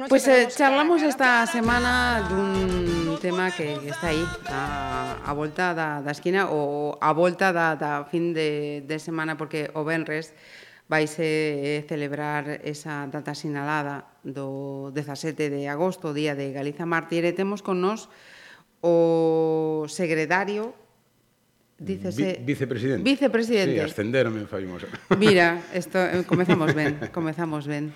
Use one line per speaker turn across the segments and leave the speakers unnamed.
noche
Pues eh, charlamos esta semana dun tema que está aí a, a volta da, da esquina ou a volta da, da fin de, de semana porque o Benres vaise eh, celebrar esa data sinalada do 17 de agosto, día de Galiza Mártir, e temos con nós o secretario Dícese,
Vi, vicepresidente.
Vicepresidente.
Sí, ascenderme, faimos.
Mira, esto, eh, comezamos ben, comezamos ben.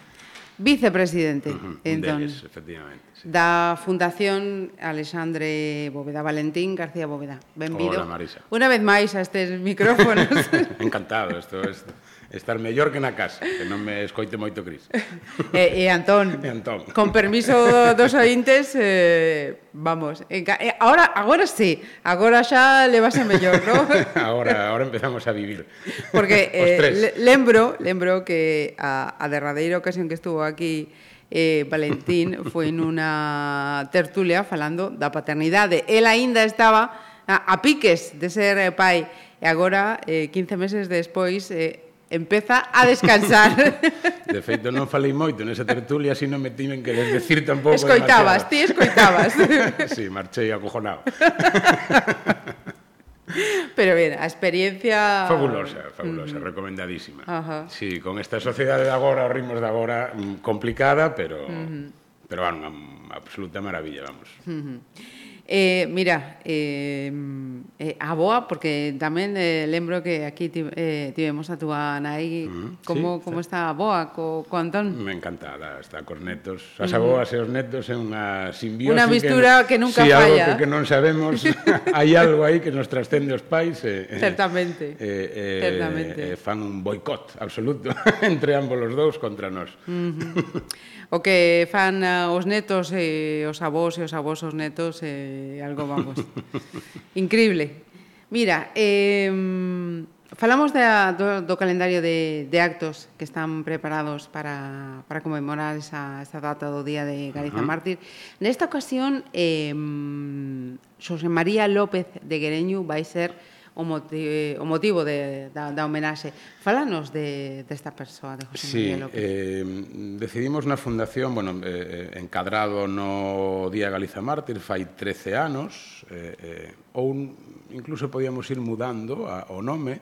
Vicepresidente,
uh -huh,
entón,
deles, efectivamente. Sí.
Da Fundación Alexandre Bóveda, Valentín García Bóveda. Benvido.
Hola, Marisa.
Unha vez máis a estes micrófonos.
Encantado, isto, isto estar mellor que na casa, que non me escoite moito Cris.
E, e Antón,
e Antón.
con permiso dos ointes, eh, vamos, eh, agora, agora sí, agora xa le vas a mellor, non?
agora, agora empezamos a vivir.
Porque eh, lembro, lembro que a, a derradeira ocasión que estuvo aquí eh, Valentín foi nunha tertulia falando da paternidade. Ela aínda estaba a, a piques de ser eh, pai e agora, eh, 15 meses despois, eh, empeza a descansar.
De feito, non falei moito nesa tertulia, así non me tiven que les decir tampouco.
Escoitabas, ti escoitabas.
sí, marchei acojonado.
Pero ben, a experiencia...
Fabulosa, fabulosa, mm. recomendadísima.
Ajá.
Sí, con esta sociedade de agora, os ritmos de agora, mm, complicada, pero... Pero, bueno, unha absoluta maravilla, vamos.
Eh, mira, eh, eh, a boa, porque tamén eh, lembro que aquí ti, eh, tivemos a túa nai,
mm,
como,
sí,
como está a boa co, co Antón?
Me encanta, la, está cos netos. Mm. As aboas e os netos é unha simbiosis.
Unha mistura que, que nunca
sí,
falla.
algo que, que non sabemos, hai algo aí que nos trascende os pais. Eh,
Certamente.
Eh, eh,
Certamente.
Eh, fan un boicot absoluto entre ambos os dous contra nós. Mm -hmm.
o que fan eh, os netos e eh, os avós e os avós os netos... Eh, eh, algo vamos. Increíble. Mira, eh, falamos da, do, do calendario de, de actos que están preparados para, para conmemorar esa, esa data do Día de Galiza
uh -huh.
Mártir. Nesta ocasión, eh, Xosé María López de Guereño vai ser o, motivo, o motivo de, da, da homenaxe. Falanos de, desta de persoa, de José
sí,
Miguel López.
Eh, decidimos na fundación, bueno, eh, eh encadrado no Día Galiza Mártir, fai 13 anos, eh, eh, ou un, incluso podíamos ir mudando a, o nome,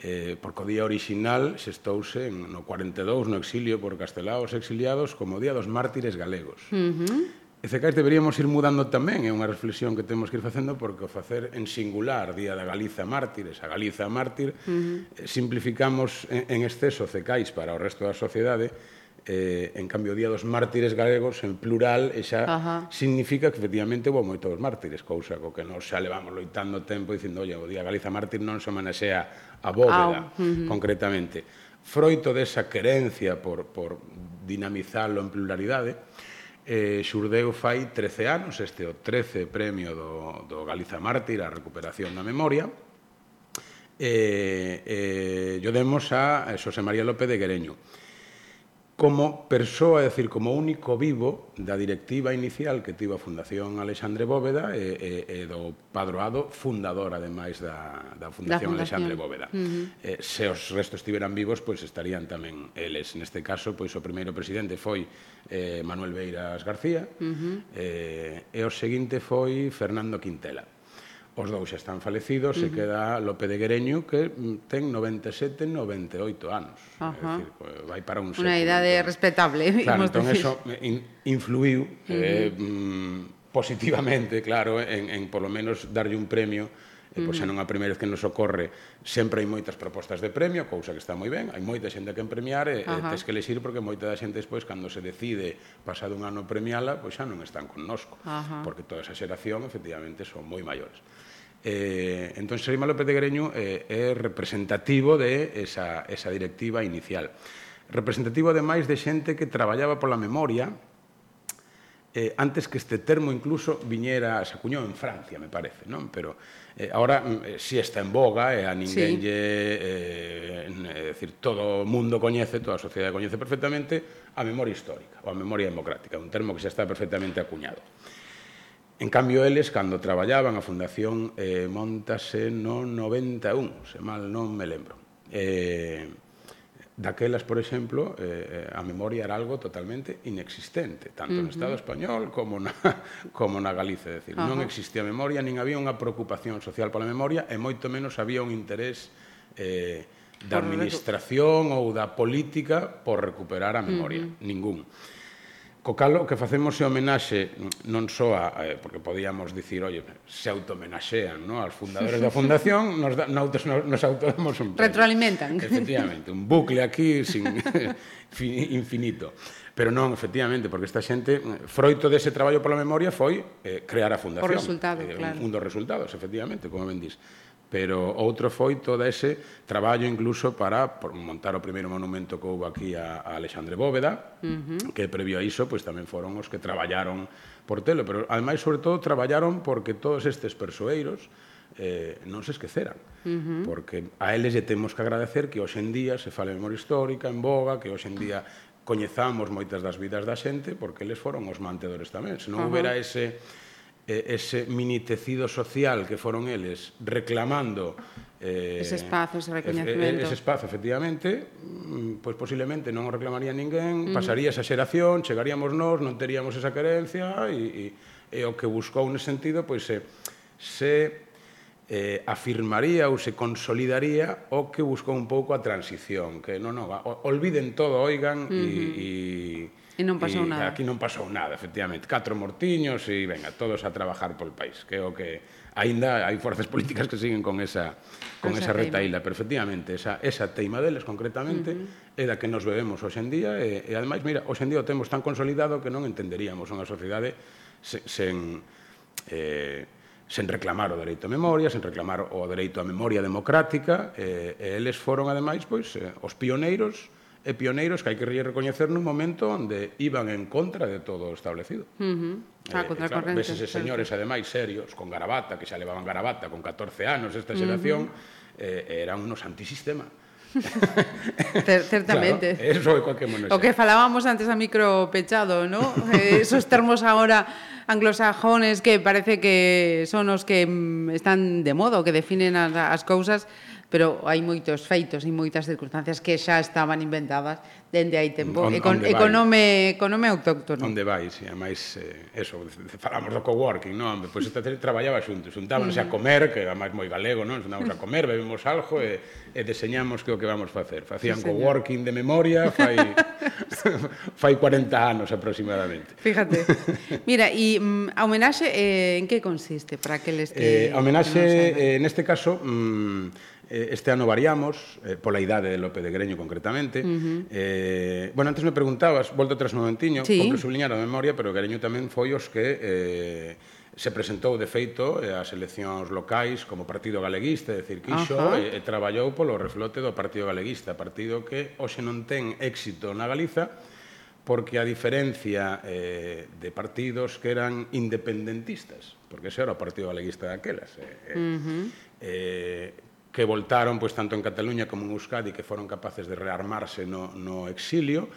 eh, porque o día original xestouse en, no 42 no exilio por Castelaos exiliados como Día dos Mártires Galegos. Uh -huh E cecais deberíamos ir mudando tamén, é unha reflexión que temos que ir facendo, porque o facer en singular, Día da Galiza Mártires, a Galiza Mártir, uh eh, -huh. simplificamos en, en exceso cecais para o resto da sociedade, eh, en cambio, o Día dos Mártires Galegos, en plural, e xa
Ajá.
significa que efectivamente houve moitos mártires, cousa co que nos xa levamos loitando tempo dicindo, oye, o Día Galiza Mártir non se manexea a bóveda,
uh -huh.
concretamente. Froito desa querencia por, por dinamizarlo en pluralidade, eh, xurdeu fai 13 anos, este o 13 premio do, do Galiza Mártir a recuperación da memoria, eh, eh, yo demos a Xosé María López de Guereño como persoa, é dicir, como único vivo da directiva inicial que tivo a Fundación Alexandre Bóveda e, e, e do padroado fundador, ademais, da, da Fundación, da
Fundación.
Alexandre Bóveda. Uh -huh. eh, se os restos estiveran vivos, pois estarían tamén eles. Neste caso, pois o primeiro presidente foi eh, Manuel Beiras García uh -huh. eh, e o seguinte foi Fernando Quintela. Os dous están falecidos, uh -huh. se queda Lope de Guereño que mm, ten 97, 98 anos. Uh
-huh.
É dicir, pues, vai para un século.
Unha idade
entón.
respetable,
claro, entón
decir.
eso eh, in, influiu uh -huh. eh, mm, positivamente, claro, en, en por lo menos darlle un premio E pois xa non a primeira vez que nos ocorre, sempre hai moitas propostas de premio, cousa que está moi ben, hai moita xente que premiar e,
Ajá.
e tes que lexir porque moita da xente despois cando se decide pasado un ano premiala, pois xa non están connosco,
Ajá.
porque toda esa xeración efectivamente son moi maiores. Eh, entón, Serima López de Greño eh, é representativo de esa, esa directiva inicial. Representativo, ademais, de xente que traballaba pola memoria, eh, antes que este termo incluso viñera, se acuñou en Francia, me parece, non? Pero eh, ahora mm, eh, si está en boga e eh, a ninguén
sí.
lle, eh, eh, decir, todo o mundo coñece, toda a sociedade coñece perfectamente a memoria histórica ou a memoria democrática, un termo que xa está perfectamente acuñado. En cambio, eles, cando traballaban a Fundación eh, Montase no 91, se mal non me lembro. Eh, Daquelas, por exemplo, eh, eh, a memoria era algo totalmente inexistente, tanto uh -huh. no Estado español como na, como na Galicia. Decir, uh -huh. non existía memoria, nin había unha preocupación social pola memoria, e moito menos había un interés eh, da administración ou da política por recuperar a memoria. Uh -huh. Ningún. Co cal, o que facemos é homenaxe non só a, eh, porque podíamos dicir, oye, se automenaxean, ¿no? As fundadores da fundación nos da, nautos, nos, nos autodamos un
retroalimentan.
Efectivamente, un bucle aquí sin infinito. Pero non, efectivamente, porque esta xente froito dese traballo pola memoria foi eh, crear a fundación.
O resultado, eh, claro.
Un dos resultados, efectivamente, como ben dis pero outro foi todo ese traballo incluso para montar o primeiro monumento que houve aquí a, a Alexandre Bóveda, uh -huh. que previo a iso pois tamén foron os que traballaron por telo, pero ademais sobre todo traballaron porque todos estes persoeiros eh, non se esqueceran. Uh -huh. Porque a eles lle temos que agradecer que hoxe en día se fale memoria histórica, en boga, que hoxe en día coñezamos moitas das vidas da xente, porque eles foron os mantedores tamén. Se non uh -huh. houbera ese eh, ese mini tecido social que foron eles reclamando
eh, ese espazo, ese recoñecemento.
Ese espazo, efectivamente, mm, pois pues posiblemente non o reclamaría ninguén, uh -huh. pasaría esa xeración, chegaríamos nós, non teríamos esa carencia e, e, e o que buscou nese sentido pois se, se eh, afirmaría ou se consolidaría o que buscou un pouco a transición, que non, non, olviden todo, oigan, uh -huh. e, e
E non pasou e nada.
Aquí non pasou nada, efectivamente. Catro mortiños e, venga, todos a trabajar pol país. Que o que aínda hai forzas políticas que siguen con esa con esa, esa retaíla, pero efectivamente esa esa teima deles concretamente uh -huh. é da que nos bebemos hoxendía e, e ademais, mira, hoxendía o temos tan consolidado que non entenderíamos unha sociedade sen, sen eh sen reclamar o dereito a memoria, sen reclamar o dereito á memoria democrática, eh, e eles foron, ademais, pois, eh, os pioneiros e pioneiros que hai que recoñecer nun momento onde iban en contra de todo o establecido.
Uh eh, -huh. Ah, eh, claro,
ves ese señores, ademais, serios, con garabata, que xa levaban garabata con 14 anos esta xeración, uh -huh. eh, eran unos antisistema.
Certamente.
Claro, eso é cualquier monos.
O que falábamos antes a micro pechado, ¿no? Eh, esos termos agora anglosajones que parece que son os que mm, están de modo, que definen as, as cousas, pero hai moitos feitos e moitas circunstancias que xa estaban inventadas dende hai tempo. On, Econ, econome, econome autóctono.
Onde vai, si, ademais, eh, eso, falamos do coworking, non? Pois pues, traballaba xuntos, xuntábanse uh -huh. a mm. comer, que ademais moi galego, non? Xuntábamos a comer, bebemos algo e, e deseñamos que o que vamos facer. Facían sí, coworking de memoria fai, fai 40 anos aproximadamente.
Fíjate. Mira, e mm, a homenaxe eh, en que consiste para aqueles que...
Eh, a homenaxe, eh, neste caso, mm, Eh, este ano variamos, eh, pola idade de Lope de Greño concretamente. Uh -huh. eh, bueno, antes me preguntabas, volto tras momentiño, sí. compre subliñar a memoria, pero Greño tamén foi os que... Eh, se presentou de feito eh, ás eleccións locais como partido galeguista, é dicir, quixo e, eh, e traballou polo reflote do partido galeguista, partido que hoxe non ten éxito na Galiza, porque a diferencia eh, de partidos que eran independentistas, porque ese era o Partido Galeguista daquelas, eh, uh -huh. eh, que voltaron pois, tanto en Cataluña como en Euskadi, que foron capaces de rearmarse no, no exilio,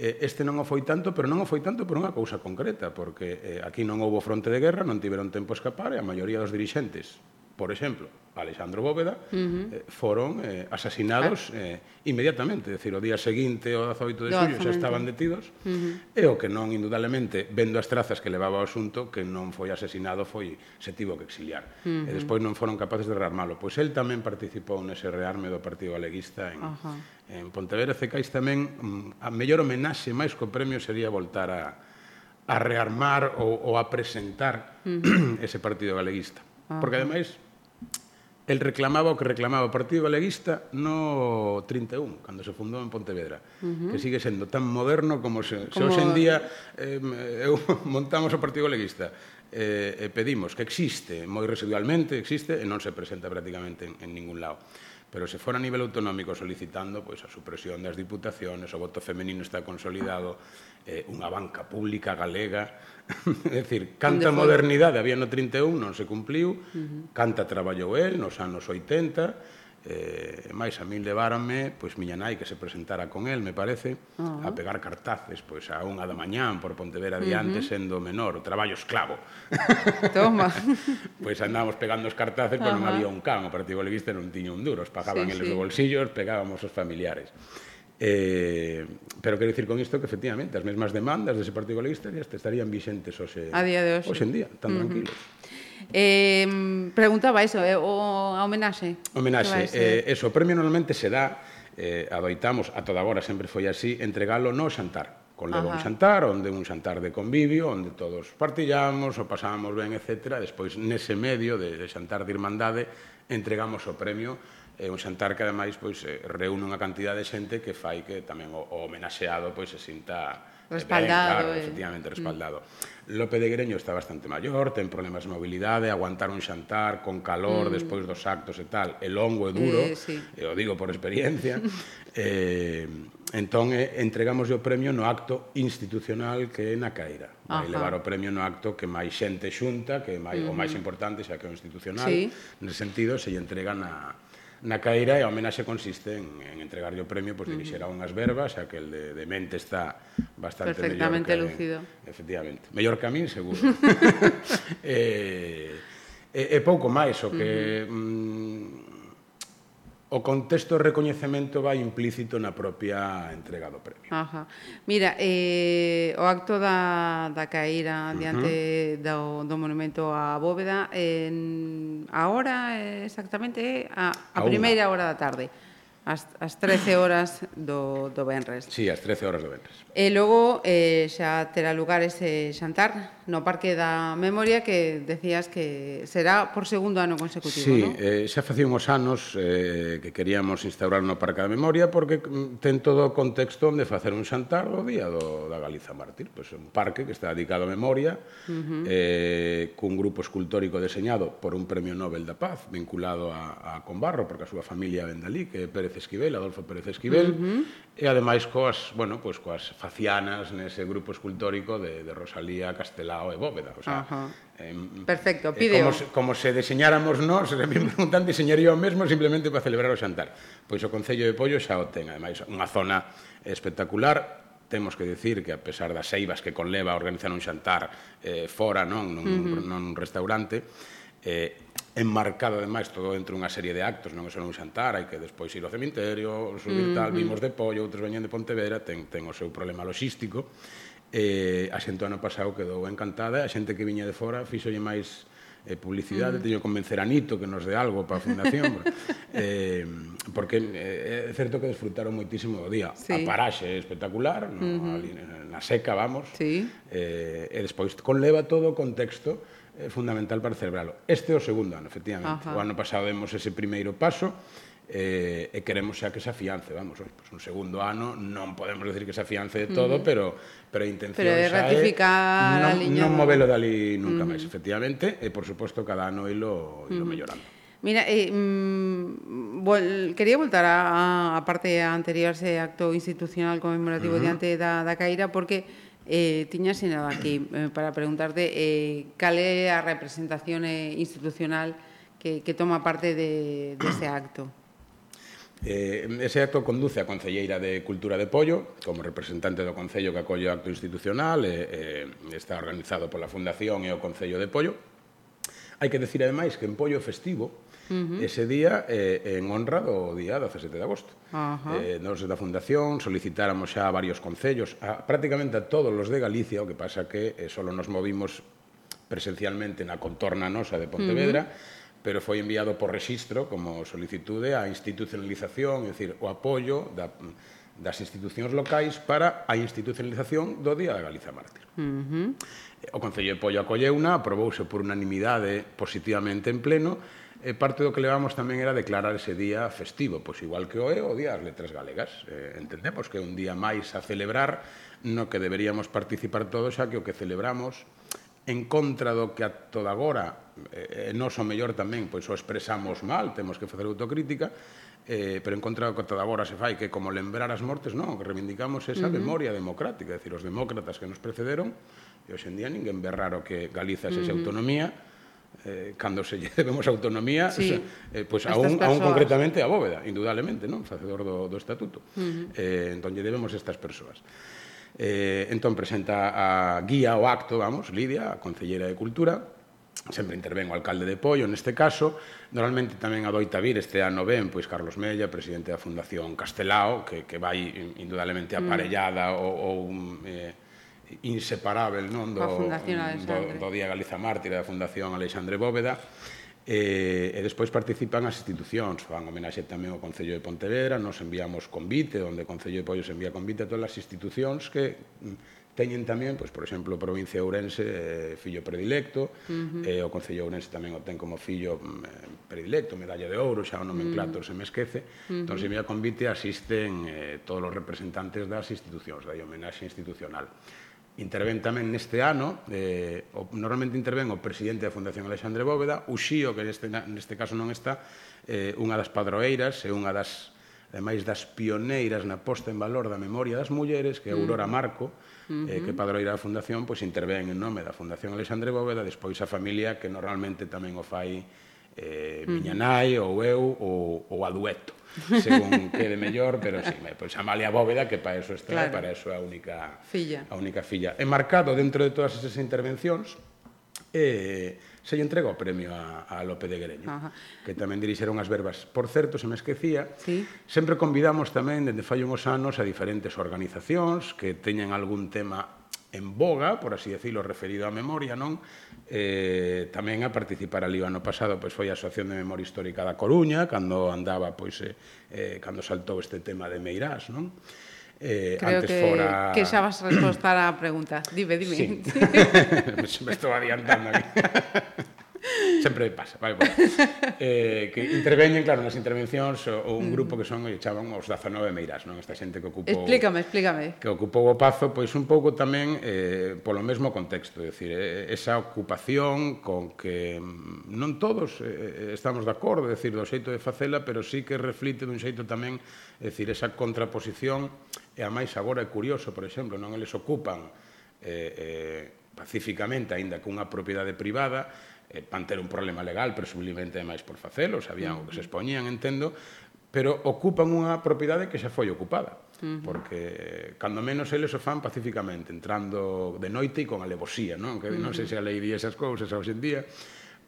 eh, este non o foi tanto, pero non o foi tanto por unha cousa concreta, porque eh, aquí non houbo fronte de guerra, non tiveron tempo a escapar e a maioría dos dirixentes por exemplo, Alexandro Bóveda, uh -huh. eh, foron eh, asasinados ah. eh, inmediatamente, decir, o día seguinte o 18 de xullo xa estaban detidos, uh -huh. e o que non, indudablemente, vendo as trazas que levaba o asunto, que non foi asesinado, foi se tivo que exiliar. Uh -huh. E despois non foron capaces de rearmalo. Pois el tamén participou nese rearme do Partido Galeguista en, uh -huh. en Pontevedra, Cecais tamén, mm, a mellor homenaxe máis co premio sería voltar a, a rearmar ou, ou a presentar uh -huh. ese Partido Galeguista. Uh -huh. Porque ademais el reclamaba o que reclamaba o Partido Galeguista no 31, cando se fundou en Pontevedra, uh -huh. que sigue sendo tan moderno como se, como... se hoxendía eh, eu, montamos o Partido Galeguista eh, e pedimos que existe, moi residualmente existe, e non se presenta prácticamente en, en ningún lado pero se fora a nivel autonómico solicitando pois a supresión das diputaciones, o voto femenino está consolidado, eh, unha banca pública galega é dicir, canta modernidade había no 31, non se cumpliu, uh -huh. canta traballou el nos anos 80, eh, máis a min leváranme, pois miña nai que se presentara con el, me parece, uh -huh. a pegar cartaces, pois a unha da mañán por Pontevedra adiante, uh -huh. sendo menor, traballo esclavo.
Toma.
pois andábamos pegando os cartaces, pero pois, uh -huh. non había un can, o Partido Golevista non tiña un duro, os pagaban sí, eles sí. do bolsillo, os pegábamos os familiares. Eh, pero quero dicir con isto que efectivamente as mesmas demandas dese Partido Galeguista estarían vixentes hoxe,
a día de hoxe.
hoxe en día, tan uh -huh. tranquilos.
Eh, preguntaba iso, eh, o a homenaxe.
Homenaxe, eh, eso, o premio normalmente se dá eh, adoitamos, a toda hora sempre foi así, entregalo no xantar con levo un xantar, onde un xantar de convivio, onde todos partillamos, o pasábamos ben, etc. Despois, nese medio de, de xantar de irmandade, entregamos o premio é un xantar que ademais pois eh, reúne unha cantidad de xente que fai que tamén o, o homenaxeado pois se sinta eh,
respaldado,
ben, claro, eh. efectivamente mm. respaldado. Mm. López de Greño está bastante maior, ten problemas de mobilidade, aguantar un xantar con calor mm. despois dos actos e tal, é longo e duro, eh, sí. e o digo por experiencia. eh, entón eh, entregamos o premio no acto institucional que é na Caira. Vai Ajá. levar o premio no acto que máis xente xunta, que é máis, mm. o máis importante, xa que é o institucional, sí. nese sentido se lle entrega na na caeira e a homenaxe consiste en, en entregarlle o premio, pois pues, dirixera unhas verbas, xa que el de, de mente está bastante
Perfectamente
mellor
que, lúcido.
Efectivamente. Mellor que a min, seguro. eh, e, e pouco máis o que uh -huh. mm, o contexto de recoñecemento vai implícito na propia entrega do premio.
Ajá. Mira, eh, o acto da, da caíra diante uh -huh. do, do monumento á bóveda, en, a hora exactamente a, a, a primeira hora da tarde. As, as 13 horas do, do Benres.
Sí, as 13 horas do Benres.
E logo eh, xa terá lugar ese xantar no Parque da Memoria que decías que será por segundo ano consecutivo,
sí,
non?
eh, xa facía uns anos eh, que queríamos instaurar no Parque da Memoria porque mm, ten todo o contexto onde facer un xantar do Día do, da Galiza Mártir, pois un parque que está dedicado a memoria, uh -huh. eh, cun grupo escultórico deseñado por un premio Nobel da Paz vinculado a, a Conbarro, porque a súa familia vende dali, que é Pérez Esquivel, Adolfo Pérez Esquivel, uh -huh. e ademais coas, bueno, pois pues, coas facianas nese grupo escultórico de, de Rosalía Castelao ao Bóveda. o sea,
Eh, Perfecto, pide
como, como se deseñáramos nós, se me preguntan, diseñaría o mesmo simplemente para celebrar o xantar. Pois o Concello de Pollo xa o ten, ademais, unha zona espectacular, temos que decir que a pesar das seivas que conleva organizar un xantar eh, fora, non, nun, uh -huh. non restaurante, eh, enmarcado ademais todo dentro unha serie de actos, non é só un xantar, hai que despois ir ao cementerio, subir tal, vimos de pollo, outros veñen de Pontevedra, ten, ten o seu problema logístico, eh, a xente ano pasado quedou encantada, a xente que viña de fora fixolle máis eh, publicidade, mm. teño que convencer a Nito que nos dé algo para a fundación, eh, porque eh, é certo que desfrutaron moitísimo do día. Sí. A paraxe é espectacular, no, mm -hmm. ali, na seca, vamos,
sí.
eh, e despois conleva todo o contexto eh, fundamental para celebrarlo. Este é o segundo ano, efectivamente. Ajá. O ano pasado demos ese primeiro paso, eh, e queremos xa que se afiance, vamos, oi, pues un segundo ano non podemos decir que se afiance de todo, uh -huh. pero pero a intención
pero
é
ratificar xa
é non,
liña...
non movelo dali nunca uh -huh. máis, efectivamente, e por suposto cada ano ilo, ilo uh -huh. mellorando.
Mira, eh, mm, vol, quería voltar a, a parte anterior ese acto institucional conmemorativo uh -huh. diante da, da Caíra porque eh, tiña sinado aquí eh, para preguntarte eh, cal é a representación eh, institucional que, que toma parte de, de ese acto.
Eh, ese acto conduce a Concelleira de Cultura de Pollo como representante do Concello que acolle o acto institucional e, eh, está organizado pola Fundación e o Concello de Pollo Hai que decir ademais que en Pollo festivo Uh -huh. Ese día eh, en honra do día 17 de agosto. Uh -huh. eh, nos da Fundación solicitáramos xa a varios concellos, a, prácticamente a todos los de Galicia, o que pasa que eh, solo nos movimos presencialmente na contorna nosa de Pontevedra, uh -huh pero foi enviado por rexistro como solicitude a institucionalización, é dicir, o apoio da, das institucións locais para a institucionalización do Día da Galiza Mártir. Uh -huh. O Concello de Pollo acolleuna, aprobouse por unanimidade positivamente en pleno, e parte do que levamos tamén era declarar ese día festivo, pois igual que o é o Día das Letras Galegas. Eh, entendemos que é un día máis a celebrar no que deberíamos participar todos, xa que o que celebramos en contra do que a toda agora eh, eh nos o mellor tamén pois o expresamos mal, temos que facer autocrítica, eh, pero en contra do que toda agora se fai, que como lembrar as mortes, non, que reivindicamos esa uh -huh. memoria democrática, é dicir, os demócratas que nos precederon, e hoxe en día ninguén ve raro que Galiza se uh -huh. autonomía, eh, cando se lle debemos autonomía, sí. o sea, eh, pois a un, a un concretamente a bóveda, indudablemente, non, facedor do, do estatuto. Uh -huh. eh, entón lle debemos estas persoas. Eh, entón presenta a guía o acto, vamos, Lidia, a Concelleira de Cultura, sempre intervén o alcalde de Pollo neste caso, normalmente tamén adoita vir este ano ben, pois Carlos Mella, presidente da Fundación Castelao, que, que vai indudablemente aparellada mm. ou, ou eh, inseparável non do, do, do Día Galiza Mártir da Fundación Alexandre Bóveda, E, e despois participan as institucións, fan homenaxe tamén ao Concello de Pontevedra, nos enviamos convite, onde o Concello de Pollos envía convite a todas as institucións que mm, teñen tamén, pois, por exemplo, a provincia de Ourense eh, fillo predilecto, uh eh, -huh. e o Concello de Ourense tamén o ten como fillo mm, predilecto, medalla de ouro, xa o nomenclator uh -huh. se me esquece. Uh -huh. Entón, se me convite, asisten eh, todos os representantes das institucións, da homenaxe institucional intervén tamén neste ano, eh, o, normalmente intervén o presidente da Fundación Alexandre Bóveda, o Xío, que neste, neste caso non está, eh, unha das padroeiras e unha das ademais das pioneiras na posta en valor da memoria das mulleres, que é Aurora mm. Marco, uh -huh. eh, que mm-hmm. padroeira da Fundación, pois intervén en nome da Fundación Alexandre Bóveda, despois a familia que normalmente tamén o fai eh, mm-hmm. miña nai, ou eu, ou, ou a dueto según quede mellor, pero sí, pois Amalia Bóveda, que para eso está, claro. para eso a única
filla.
a única filla. Enmarcado dentro de todas esas intervencións, eh, se lle entregou o premio a, a Lope de Greño, Ajá. que tamén dirixeron as verbas. Por certo, se me esquecía, sí. sempre convidamos tamén, dende fai uns anos, a diferentes organizacións que teñen algún tema en boga, por así decirlo, referido á memoria, non? Eh, tamén a participar ali o ano pasado pois foi a Asociación de Memoria Histórica da Coruña, cando andaba pois eh, eh cando saltou este tema de Meirás, non?
Eh, Creo antes que, fora... que xa vas a respostar á pregunta. Dime, dime. Sí.
Me estou adiantando aquí. sempre pasa, vai, bueno. eh, que interveñen, claro, nas intervencións ou un grupo que son, e chaman os 19 meiras, non? Esta xente que ocupou...
Explícame, explícame.
Que ocupou o Pazo, pois un pouco tamén eh, polo mesmo contexto, é dicir, eh, esa ocupación con que mm, non todos eh, eh, estamos de acordo, é dicir, do xeito de facela, pero sí que reflite dun xeito tamén, é dicir, esa contraposición, e a máis agora é curioso, por exemplo, non eles ocupan eh, eh, pacíficamente, aínda cunha propiedade privada, eh, van ter un problema legal, presumiblemente máis por facelo, sabían o que se expoñían, entendo, pero ocupan unha propiedade que xa foi ocupada, uh -huh. porque eh, cando menos eles o fan pacíficamente, entrando de noite e con alevosía, non? Que non sei se a lei di esas cousas hoxe en día,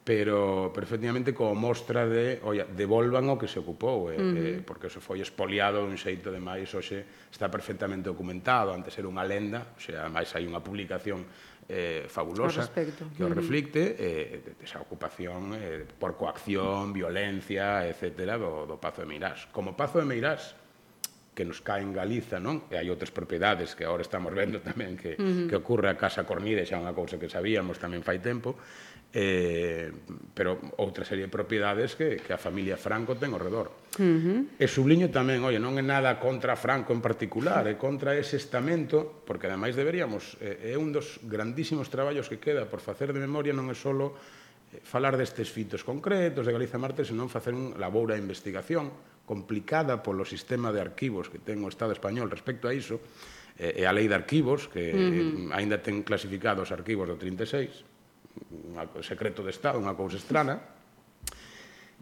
pero, pero efectivamente como mostra de, olla, devolvan o que se ocupou, eh, uh -huh. eh, porque eso foi expoliado un xeito de máis, hoxe está perfectamente documentado, antes era unha lenda, o sea, máis hai unha publicación eh, fabulosa que o reflicte eh, esa ocupación eh, por coacción, violencia, etcétera, do, do Pazo de Meirás. Como Pazo de Meirás, que nos cae en Galiza, non? E hai outras propiedades que agora estamos vendo tamén que, uh -huh. que ocorre a Casa Cornide, xa unha cousa que sabíamos tamén fai tempo, eh, pero outra serie de propiedades que, que a familia Franco ten ao redor. Uh -huh. E subliño tamén, oye, non é nada contra Franco en particular, é contra ese estamento, porque ademais deberíamos, eh, é un dos grandísimos traballos que queda por facer de memoria, non é solo eh, falar destes fitos concretos de Galiza Marte, senón facer un laboura de investigación complicada polo sistema de arquivos que ten o Estado español respecto a iso, eh, e a lei de arquivos, que uh -huh. aínda ten clasificados arquivos do 36, un secreto de Estado, unha cousa estrana,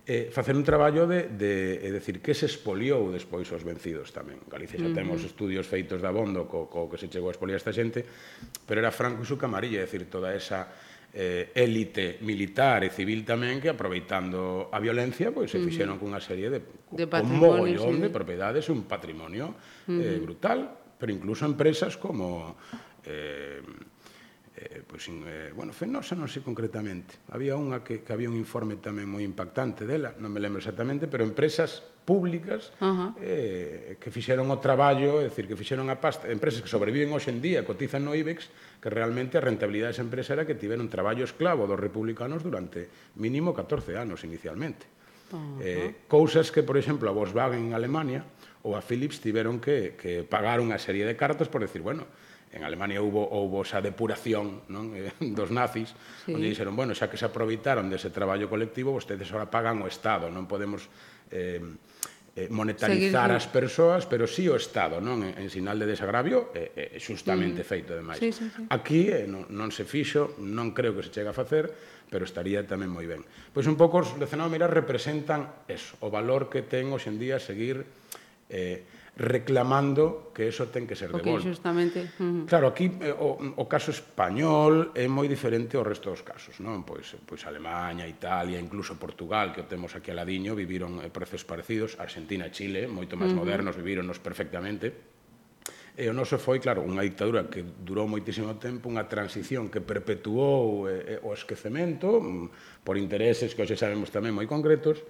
eh, facer un traballo de, de é decir, que se expoliou despois os vencidos tamén. Galicia xa temos uh -huh. estudios feitos da bondo co, co que se chegou a expoliar esta xente, pero era Franco e su camarilla, é decir, toda esa eh, élite militar e civil tamén que aproveitando a violencia pois se fixeron uh -huh. cunha serie de,
de
un mogollón sí. de propiedades un patrimonio uh -huh. eh, brutal pero incluso empresas como eh, eh, pois, eh, bueno, Fenosa non sei concretamente. Había unha que, que había un informe tamén moi impactante dela, non me lembro exactamente, pero empresas públicas uh -huh. eh, que fixeron o traballo, é dicir, que fixeron a pasta, empresas que sobreviven hoxe en día, cotizan no IBEX, que realmente a rentabilidade desa empresa era que tiveron traballo esclavo dos republicanos durante mínimo 14 anos inicialmente. Uh -huh. eh, cousas que, por exemplo, a Volkswagen en Alemania ou a Philips tiveron que, que pagar unha serie de cartos por decir, bueno, en Alemania houbo, houbo esa depuración non? Eh, dos nazis, sí. onde dixeron, bueno, xa que se aproveitaron dese traballo colectivo, vostedes ahora pagan o Estado, non podemos eh, eh monetarizar Seguir... as persoas, pero sí o Estado, non? En, en sinal de desagravio, é eh, eh, xustamente mm. feito demais.
Sí, sí, sí.
Aquí eh, non, non se fixo, non creo que se chega a facer, pero estaría tamén moi ben. Pois un pouco os lecionados mirar representan eso, o valor que ten hoxendía seguir eh, reclamando que eso ten que ser
okay,
devolto.
Justamente. Uh -huh.
Claro, aquí eh, o, o caso español é moi diferente ao resto dos casos, non? Pois eh, pois Alemanha, Italia, incluso Portugal, que o temos aquí aladiño, viviron eh, parecidos, Argentina e Chile, moito máis uh -huh. modernos, vivironos perfectamente. E o noso foi, claro, unha dictadura que durou moitísimo tempo, unha transición que perpetuou eh, eh o esquecemento mm, por intereses que hoxe sabemos tamén moi concretos,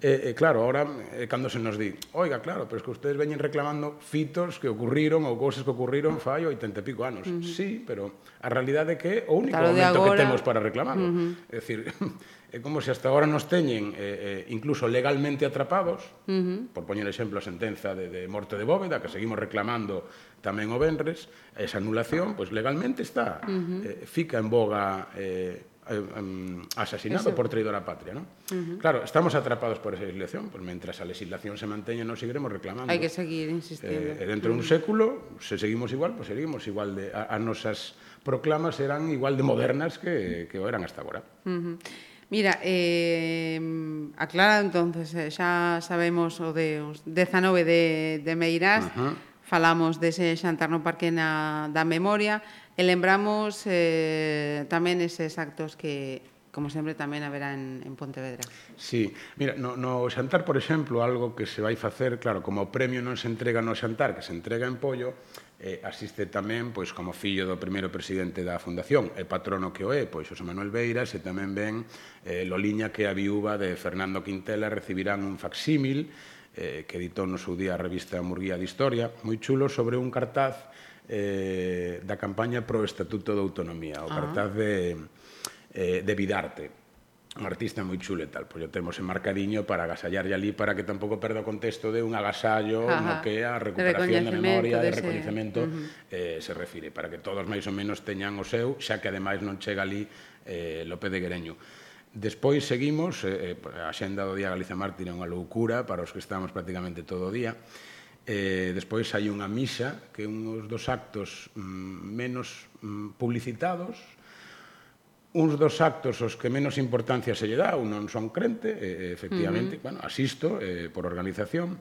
E, e claro, ahora é cando se nos di oiga, claro, pero es que ustedes veñen reclamando fitos que ocurriron ou cousas que ocurriron fai oitenta e pico anos. Uh -huh. Sí, pero a realidade é que é o único claro, momento agora... que temos para reclamarlo. Uh -huh. É dicir, é como se hasta agora nos teñen eh, eh, incluso legalmente atrapados, uh -huh. por poñer exemplo a sentenza de, de morte de Bóveda, que seguimos reclamando tamén o Benres, esa anulación, pois pues legalmente está, uh -huh. eh, fica en boga... Eh, eh, asesinado Eso. por traidor a patria, ¿no? Uh -huh. Claro, estamos atrapados por esa legislación, pues mientras a legislación se manteña nos seguiremos reclamando.
Hai que seguir insistindo.
Eh, dentro uh -huh. de un século, se seguimos igual, pues seguimos igual de a, a nosas proclamas serán igual de modernas que que o eran hasta agora.
Uh -huh. Mira, eh, aclara entonces, eh, xa sabemos o de os 19 de, de Meirás, uh -huh. falamos dese Xantarno Parque na, da memoria, E lembramos eh, tamén eses actos que, como sempre, tamén haberá en, en Pontevedra.
Sí, mira, no, no xantar, por exemplo, algo que se vai facer, claro, como o premio non se entrega no xantar, que se entrega en pollo, eh, asiste tamén pois como fillo do primeiro presidente da fundación e patrono que o é, pois José Manuel Beiras e tamén ven eh, Loliña que é a viúva de Fernando Quintela recibirán un facsímil eh, que editou no seu día a revista Murguía de Historia moi chulo sobre un cartaz eh, da campaña pro Estatuto de Autonomía, o ah. cartaz de, eh, de Vidarte un artista moi chulo e tal, pois o temos en marcadiño para agasallarlle ali para que tampouco perda o contexto de un agasallo Ajá. no que a recuperación da memoria, de, de recoñecemento uh -huh. eh, se refire, para que todos máis ou menos teñan o seu, xa que ademais non chega ali eh, López de Guereño. Despois seguimos, eh, eh, a xenda do Día Galiza Mártir é unha loucura para os que estamos prácticamente todo o día, Eh, despois hai unha misa, que é un dos actos mm, menos mm, publicitados, uns dos actos os que menos importancia se lle dá, un non son crente, eh, efectivamente, uh -huh. bueno, asisto eh, por organización,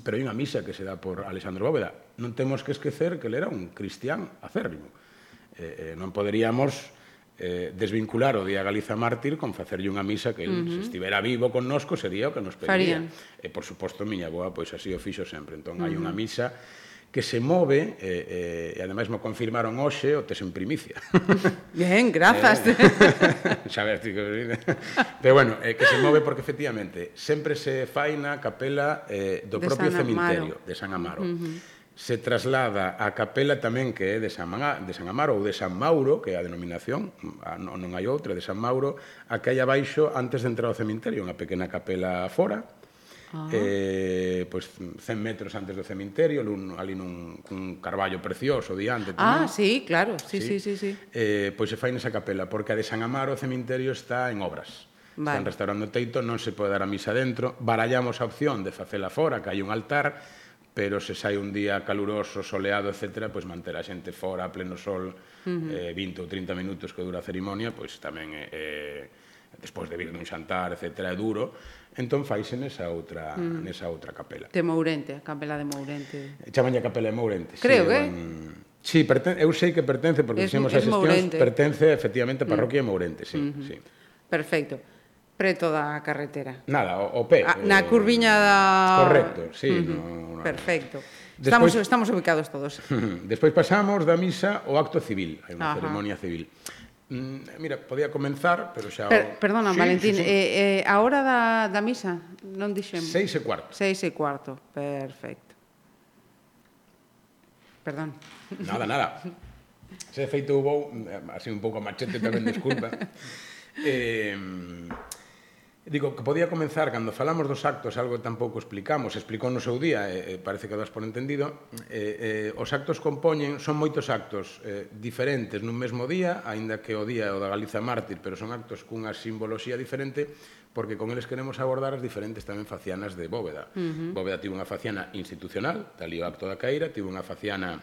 pero hai unha misa que se dá por Alexandro Bóveda. Non temos que esquecer que ele era un cristián acérrimo. Eh, eh, non poderíamos eh, desvincular o Día Galiza Mártir con facerlle unha misa que el, uh -huh. se estivera vivo con nosco, sería o que nos pediría. Farían. E, por suposto, miña boa, pois así o fixo sempre. Entón, uh -huh. hai unha misa que se move, eh, eh, e ademais mo confirmaron hoxe, o tes en primicia.
Bien, grazas. Eh,
xa ver, tico, eh. pero bueno, eh, que se move porque efectivamente sempre se fai na capela eh, do de propio San cementerio de San Amaro. Uh -huh se traslada a capela tamén que é de San, Maga, de San Amaro ou de San Mauro, que é a denominación, non hai outra, de San Mauro, a que hai abaixo antes de entrar ao cementerio, unha pequena capela fora, Ah. Eh, pois 100 metros antes do cementerio, nun, ali nun cun carballo precioso diante ah,
tamén. Ah, sí, claro, sí, sí, sí, sí. sí.
Eh, pois se fai nesa capela, porque a de San Amaro o cementerio está en obras. Vale. Están restaurando o teito, non se pode dar a misa dentro, barallamos a opción de facela fora, que hai un altar, pero se sai un día caluroso, soleado, etc., pois manter a xente fora a pleno sol uh -huh. eh, 20 ou 30 minutos que dura a cerimonia, pois tamén é, eh, despois de vir dun xantar, etc., é duro, entón faise nesa outra, uh -huh. nesa outra capela.
De Mourente, a capela de Mourente.
Chamanlle a capela de Mourente.
Creo
sí,
que... Eh?
Un... Sí, perten... eu sei que pertence, porque fixemos as xestións, pertence efectivamente a parroquia de mm. Mourente, sí, uh -huh. sí.
Perfecto preto da carretera.
Nada, o, o pé.
A, na eh, curviña da...
Correcto, sí. Uh -huh.
no, no, Perfecto. Despois, estamos, estamos ubicados todos.
Despois pasamos da misa ao acto civil, hai unha ceremonia civil. Mm, mira, podía comenzar, pero xa...
Per, perdona, sí, Valentín, sí, sí. Eh, eh, a hora da, da misa, non dixemos?
Seis e cuarto.
Seis e cuarto, perfecto. Perdón.
Nada, nada. Se feito vou, eh, así un pouco machete tamén, desculpa. eh, Digo que podía comenzar cando falamos dos actos, algo que tampouco explicamos, explicou no seu día, e eh, parece que das por entendido, eh, eh, os actos compoñen, son moitos actos eh, diferentes nun mesmo día, aínda que o día é o da Galiza Mártir, pero son actos cunha simboloxía diferente, porque con eles queremos abordar as diferentes tamén facianas de Bóveda. Uh -huh. Bóveda tivo unha faciana institucional, talí o acto da Caíra, tivo unha faciana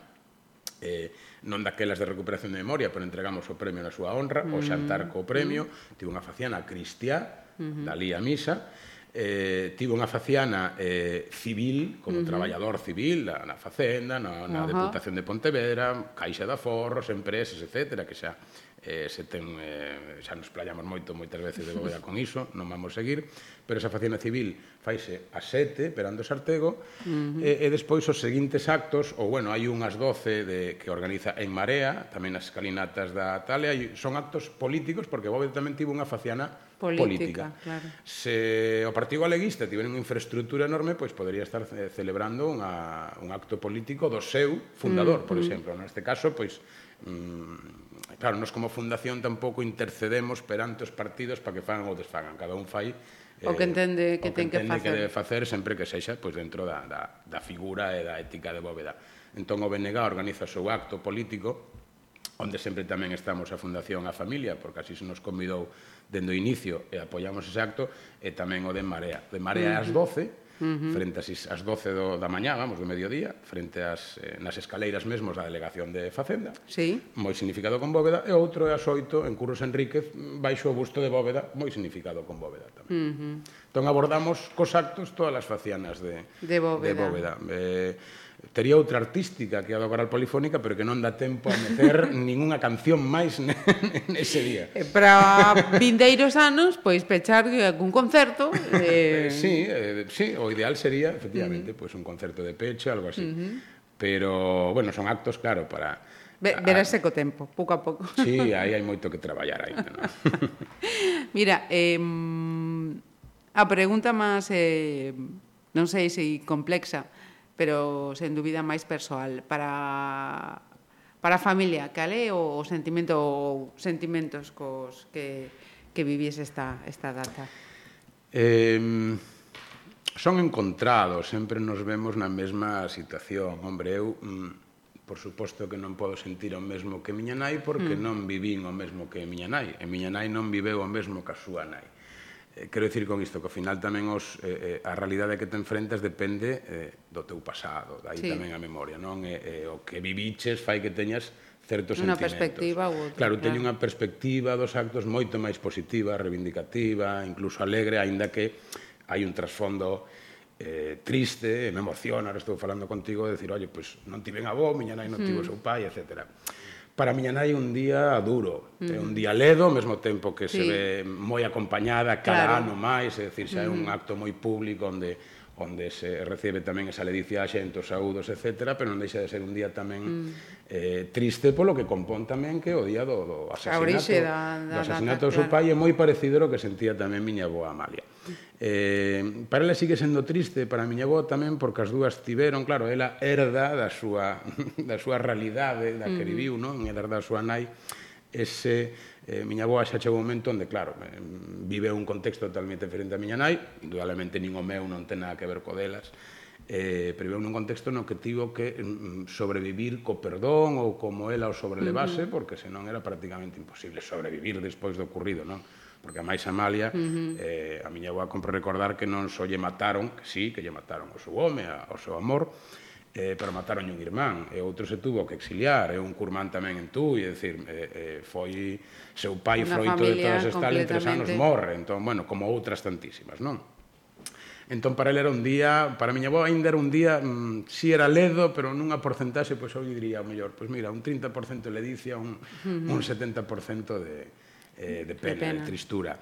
eh, non daquelas de recuperación de memoria, pero entregamos o premio na súa honra. Uh -huh. o mm. xantar co premio, mm. tivo unha faciana cristiá, uh -huh. dali a misa, eh, tivo unha faciana eh, civil, como uh -huh. traballador civil na, na Facenda, na, na uh -huh. Deputación de Pontevedra, Caixa de Aforros, empresas, etc., que xa eh, se ten, eh, xa nos playamos moito moitas veces de bóveda con iso, non vamos seguir, pero esa faciana civil faise a sete, perando Sartego, uh -huh. e, e despois os seguintes actos, ou bueno, hai unhas doce de, que organiza en Marea, tamén as escalinatas da Talia, son actos políticos, porque Bóveda tamén tivo unha faciana política. política. Claro. Se o Partido Galeguista tivera unha infraestructura enorme, pois podría estar celebrando unha, un acto político do seu fundador, mm, por mm. exemplo. Neste caso, pois mm, claro, nos como fundación tampouco intercedemos perante os partidos para que fagan ou desfagan. Cada un fai eh,
o que entende que,
que,
ten que,
facer. que debe facer sempre que sexa pois dentro da, da, da figura e da ética de Bóveda. Entón o BNG organiza o seu acto político onde sempre tamén estamos a Fundación a Familia, porque así se nos convidou dende o inicio e apoiamos ese acto, e tamén o de Marea. De Marea ás 12, Uh -huh. frente ás, ás 12 do, da mañá, vamos, do mediodía, frente ás, eh, nas escaleiras mesmos da delegación de Facenda,
sí.
moi significado con Bóveda, e outro é ás 8 en Curros Enríquez, baixo o busto de Bóveda, moi significado con Bóveda tamén. Uh -huh. Entón abordamos cos actos todas as facianas de,
de Bóveda.
De Bóveda. Eh, tería outra artística que a do coral polifónica, pero que non dá tempo a meter ningunha canción máis nese día.
Para vindeiros anos, pois pechar algún concerto.
Eh, eh... Sí, eh, sí, o ideal sería, efectivamente, uh -huh. pois un concerto de pecho, algo así. Uh -huh. Pero, bueno, son actos, claro, para...
Be verase co tempo, pouco a pouco.
Sí, aí hai moito que traballar aí. ¿no?
Mira, eh, a pregunta máis, eh, non sei se complexa, pero sen dúbida máis persoal para para a familia, cal é o sentimento ou sentimentos cos que que vivís esta esta data.
Eh, son encontrados, sempre nos vemos na mesma situación. Hombre, eu mm, por suposto que non podo sentir o mesmo que miña nai porque mm. non vivín o mesmo que miña nai, e miña nai non viveu o mesmo que a súa nai. Eh, quero dicir con isto que ao final tamén os eh, eh, a realidade que te enfrentas depende eh, do teu pasado, dai sí. tamén a memoria, non? E, eh, o que viviches fai que teñas certos
una
sentimentos.
Perspectiva ou
outra. Claro, teño claro. unha perspectiva dos actos moito máis positiva, reivindicativa, incluso alegre, aínda que hai un trasfondo eh, triste, me emociona, estou falando contigo, de decir, oye, pois pues, non tiven avó, miña nai non tivo mm. seu pai, etcétera para miña nai un día duro, mm. é un día ledo, ao mesmo tempo que sí. se ve moi acompañada cada claro. ano máis, é dicir, xa é un acto moi público onde onde se recibe tamén esa ledicia xente, os saúdos, etc., pero non deixa de ser un día tamén mm. eh, triste polo que compón tamén que o día do, do asasinato,
da, da,
do asasinato do seu pai é moi parecido ao que sentía tamén miña boa Amalia. Eh, para ela sigue sendo triste, para miña boa tamén, porque as dúas tiveron, claro, ela herda da súa, da súa realidade, da que viviu, non? Herda da súa nai, ese Eh, miña boa xa chegou un momento onde, claro, eh, vive un contexto totalmente diferente a miña nai, indudablemente nin o meu non ten nada que ver co delas, eh, pero viveu nun contexto no que tivo que mm, mm, sobrevivir co perdón ou como ela o sobrelevase, uh -huh. porque senón era prácticamente imposible sobrevivir despois do ocurrido, non? Porque a máis Amalia, uh -huh. eh, a miña boa compre recordar que non só lle mataron, que sí, que lle mataron o seu home, a, o seu amor, eh, pero mataron un irmán, e outro se tuvo que exiliar, e un curmán tamén en tú, e decir, eh, eh, foi seu pai Una froito de todas estas en tres anos morre, entón, bueno, como outras tantísimas, non? Entón, para ele era un día, para miña avó ainda era un día, mmm, si era ledo, pero nunha porcentaxe, pois pues, eu diría, o mellor, pois pues, mira, un 30% ledicia, un, uh -huh. un 70% de, eh, de pena, de, pena. de tristura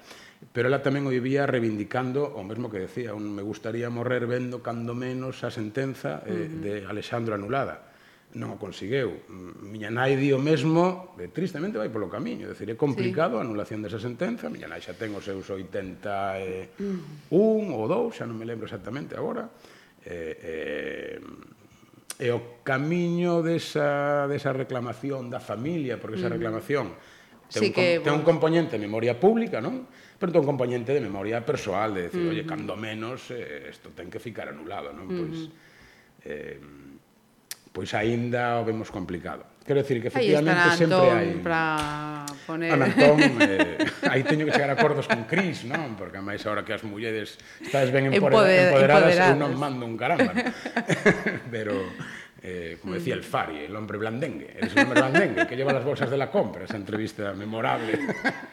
pero ela tamén o vivía reivindicando o mesmo que decía, un me gustaría morrer vendo cando menos a sentenza eh, uh -huh. de Alexandro anulada non o consegueu. Miña nai di o mesmo, e tristemente vai polo camiño, decir, é complicado sí. a anulación desa sentenza, miña nai xa ten os seus 81 mm. ou 2, xa non me lembro exactamente agora, Eh, eh, e o camiño desa, desa reclamación da familia, porque esa mm. reclamación ten, sí un, que, ten un componente de memoria pública, non? pero ten un componente de memoria persoal, de decir, uh -huh. oye, cando menos eh, esto ten que ficar anulado, non? Uh -huh. Pois, eh, pois aínda o vemos complicado. Quero decir que efectivamente sempre hai...
Para poner...
Anantón, eh, aí teño que chegar a acordos con Cris, non? Porque máis agora que as mulleres estades ben empoderadas, Empoder, empoderadas, empoderadas. eu non mando un caramba. pero Eh, como decía el Fari, el hombre blandengue, eres el hombre blandengue que lleva las bolsas de la compra, esa entrevista memorable,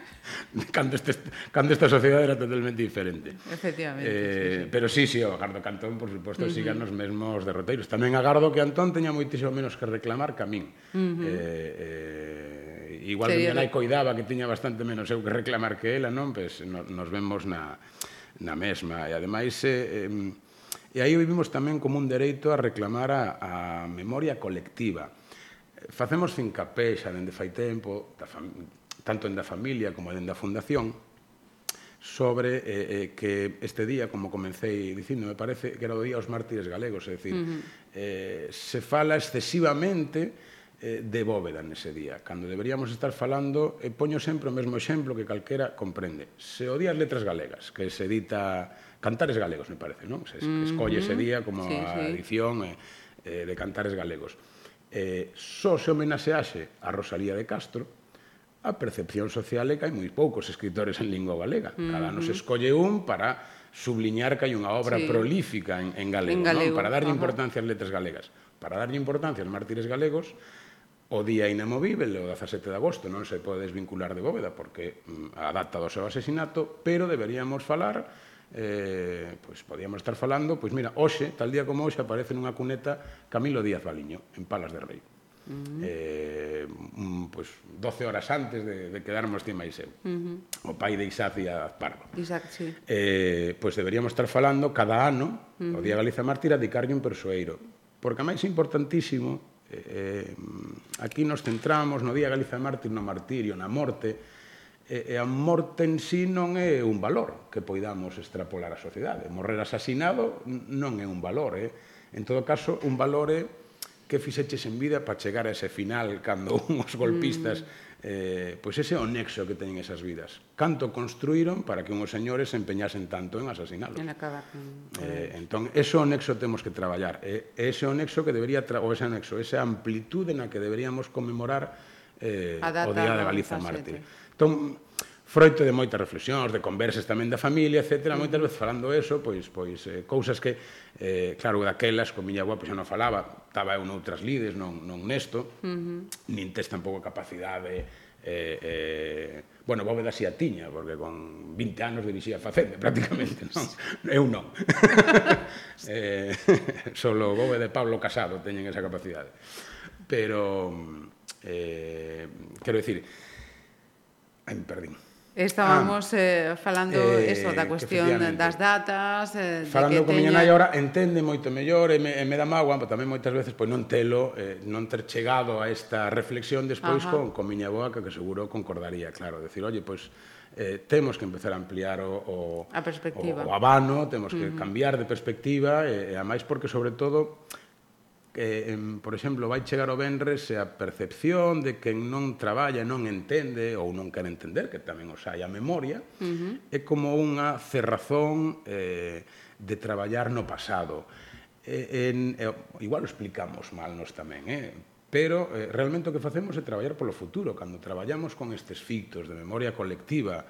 cando, este, cando esta sociedade era totalmente diferente.
Efectivamente.
Eh,
sí, sí.
Pero sí, sí, o Gardo Cantón, por suposto, uh -huh. sigan os mesmos derroteiros. Tamén agardo que Antón teña moitísimo menos que reclamar que a min. Uh -huh. eh, eh, igual Sería que mi nai coidaba que tiña bastante menos eu que reclamar que ela, non? Pois pues, no, nos vemos na, na mesma. E ademais... Eh, eh, E aí vivimos tamén como un dereito a reclamar a, a memoria colectiva. Facemos fincapé xa dende fai tempo, da fam... tanto en da familia como en da fundación, sobre eh, eh, que este día, como comecei dicindo, me parece que era o día os mártires galegos, é dicir, uh -huh. eh, se fala excesivamente eh, de bóveda nese día, cando deberíamos estar falando, e eh, poño sempre o mesmo exemplo que calquera comprende. Se o día as letras galegas, que se edita Cantares Galegos, me parece, non? Se escolle ese día como sí, a edición sí. eh, de Cantares Galegos. Eh, só se homenaxease a Rosalía de Castro, a percepción social é que hai moi poucos escritores en lingua galega. Cada ano Cada nos escolle un para subliñar que hai unha obra sí. prolífica en, en galego, en galego. Non? para darlle Ajá. importancia ás letras galegas. Para darlle importancia aos mártires galegos, o día inamovível, o 17 de agosto, non se pode desvincular de Bóveda porque mm, a data do seu asesinato, pero deberíamos falar eh, pois podíamos estar falando, pois mira, hoxe, tal día como hoxe, aparece nunha cuneta Camilo Díaz Baliño, en Palas de Rei. Uh -huh. eh, mm, pois pues 12 horas antes de, de quedarmos ti máis eu. Uh -huh. O pai de Isaac e a Pardo.
Isaac, sí.
Eh, pois deberíamos estar falando cada ano, uh -huh. o Día mm-hmm. Galiza Mártir, a dedicarlle un persoeiro. Porque a máis importantísimo, eh, eh, aquí nos centramos no Día Galiza Mártir, no martirio, na morte, e, e a morte en sí non é un valor que poidamos extrapolar á sociedade. Morrer asasinado non é un valor, é, en todo caso, un valor é que fixeches en vida para chegar a ese final cando uns golpistas mm. eh, pois ese é o nexo que teñen esas vidas. Canto construíron para que unhos señores se empeñasen tanto en asasinalos.
En acabar. Mm.
Eh, entón, ese o nexo temos que traballar. E eh, ese o nexo que debería, tra ou ese nexo, esa amplitude na que deberíamos conmemorar eh, o Día de Galiza Mártir. Entón, froito de moitas reflexións, de conversas tamén da familia, etc. Mm. Moitas veces falando eso, pois, pois eh, cousas que, eh, claro, daquelas, con miña avoa, pois non falaba, estaba eu noutras lides, non, non nesto, mm -hmm. nin tes tampouco capacidade eh, eh, bueno, Bóveda si a tiña, porque con 20 anos dirixía Facende, prácticamente, non? Eu non. eh, solo Bóveda e Pablo Casado teñen esa capacidade. Pero, Eh, quero dicir, ai, me perdín.
Estábamos ah, eh, falando eh, eso da cuestión das datas, eh,
falando
de que
con teña... miña nai agora entende moito mellor e me, e me dá mágoa, pero tamén moitas veces pois non telo, eh, non ter chegado a esta reflexión despois Ajá. con, con miña boa que seguro concordaría, claro, decir, oye, pois eh, temos que empezar a ampliar o, o,
a perspectiva.
o, o abano, temos que uh -huh. cambiar de perspectiva, e, e a máis porque, sobre todo, eh, en, por exemplo, vai chegar o Benres e a percepción de que non traballa, non entende ou non quer entender, que tamén os hai a memoria, uh -huh. é como unha cerrazón eh, de traballar no pasado. Eh, en, eh, igual o explicamos mal nos tamén, eh? pero eh, realmente o que facemos é traballar polo futuro, cando traballamos con estes fictos de memoria colectiva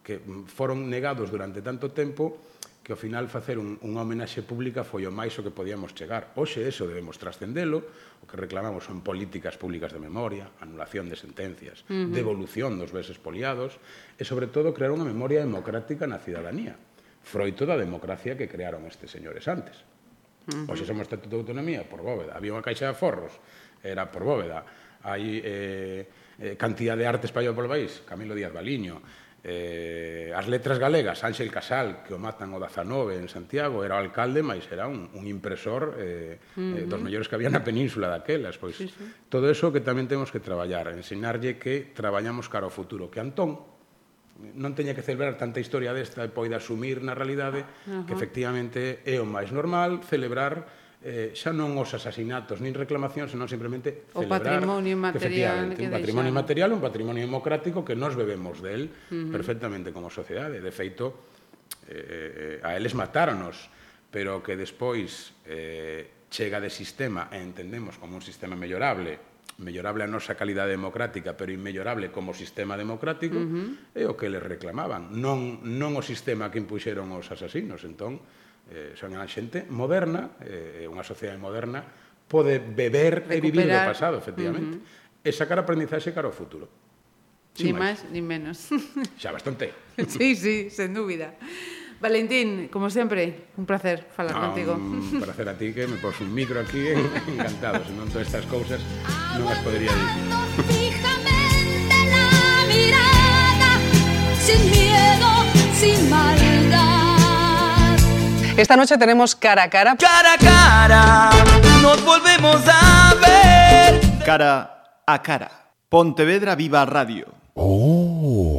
que mm, foron negados durante tanto tempo, que ao final facer un, unha homenaxe pública foi o máis o que podíamos chegar. Hoxe eso debemos trascendelo, o que reclamamos son políticas públicas de memoria, anulación de sentencias, uh -huh. devolución dos bens expoliados e, sobre todo, crear unha memoria democrática na cidadanía, froito da democracia que crearon estes señores antes. Uh -huh. Hoxe somos Estatuto de Autonomía, por bóveda. Había unha caixa de forros, era por bóveda. Hai eh, eh, cantidad de artes español polo país, Camilo Díaz Baliño, Eh, as letras galegas, Ángel Casal, que o matan o 19 en Santiago, era o alcalde, mas era un, un impresor eh, uh -huh. eh, dos mellores que había na península daquelas. Pois, sí, sí. Todo eso que tamén temos que traballar, ensinarlle que traballamos cara ao futuro, que Antón non teña que celebrar tanta historia desta e poida asumir na realidade uh -huh. que efectivamente é o máis normal celebrar eh, xa non os asasinatos nin reclamacións, senón simplemente
o patrimonio material
que, que un patrimonio deixan. material, un patrimonio democrático que nos bebemos del uh -huh. perfectamente como sociedade. De feito, eh, a eles matáronos, pero que despois eh, chega de sistema e entendemos como un sistema mellorable, mellorable a nosa calidade democrática, pero inmellorable como sistema democrático, uh -huh. é o que les reclamaban, non, non o sistema que impuxeron os asasinos. Entón, eh, son unha xente moderna, eh, unha sociedade moderna, pode beber
Recuperar.
e vivir do pasado, efectivamente, uh -huh. e sacar aprendizaxe cara ao futuro.
Sin ni máis, ni menos.
Xa bastante.
sí, sí, sen dúbida. Valentín, como sempre, un placer falar
no,
contigo.
Un placer a ti que me pos un micro aquí, eh, encantado, senón todas estas cousas non as podería dicir. Fijamente la mirada,
sin miedo, sin maldad. Esta noche tenemos cara a cara.
Cara a cara, nos volvemos a ver.
Cara a cara. Pontevedra Viva Radio. Oh.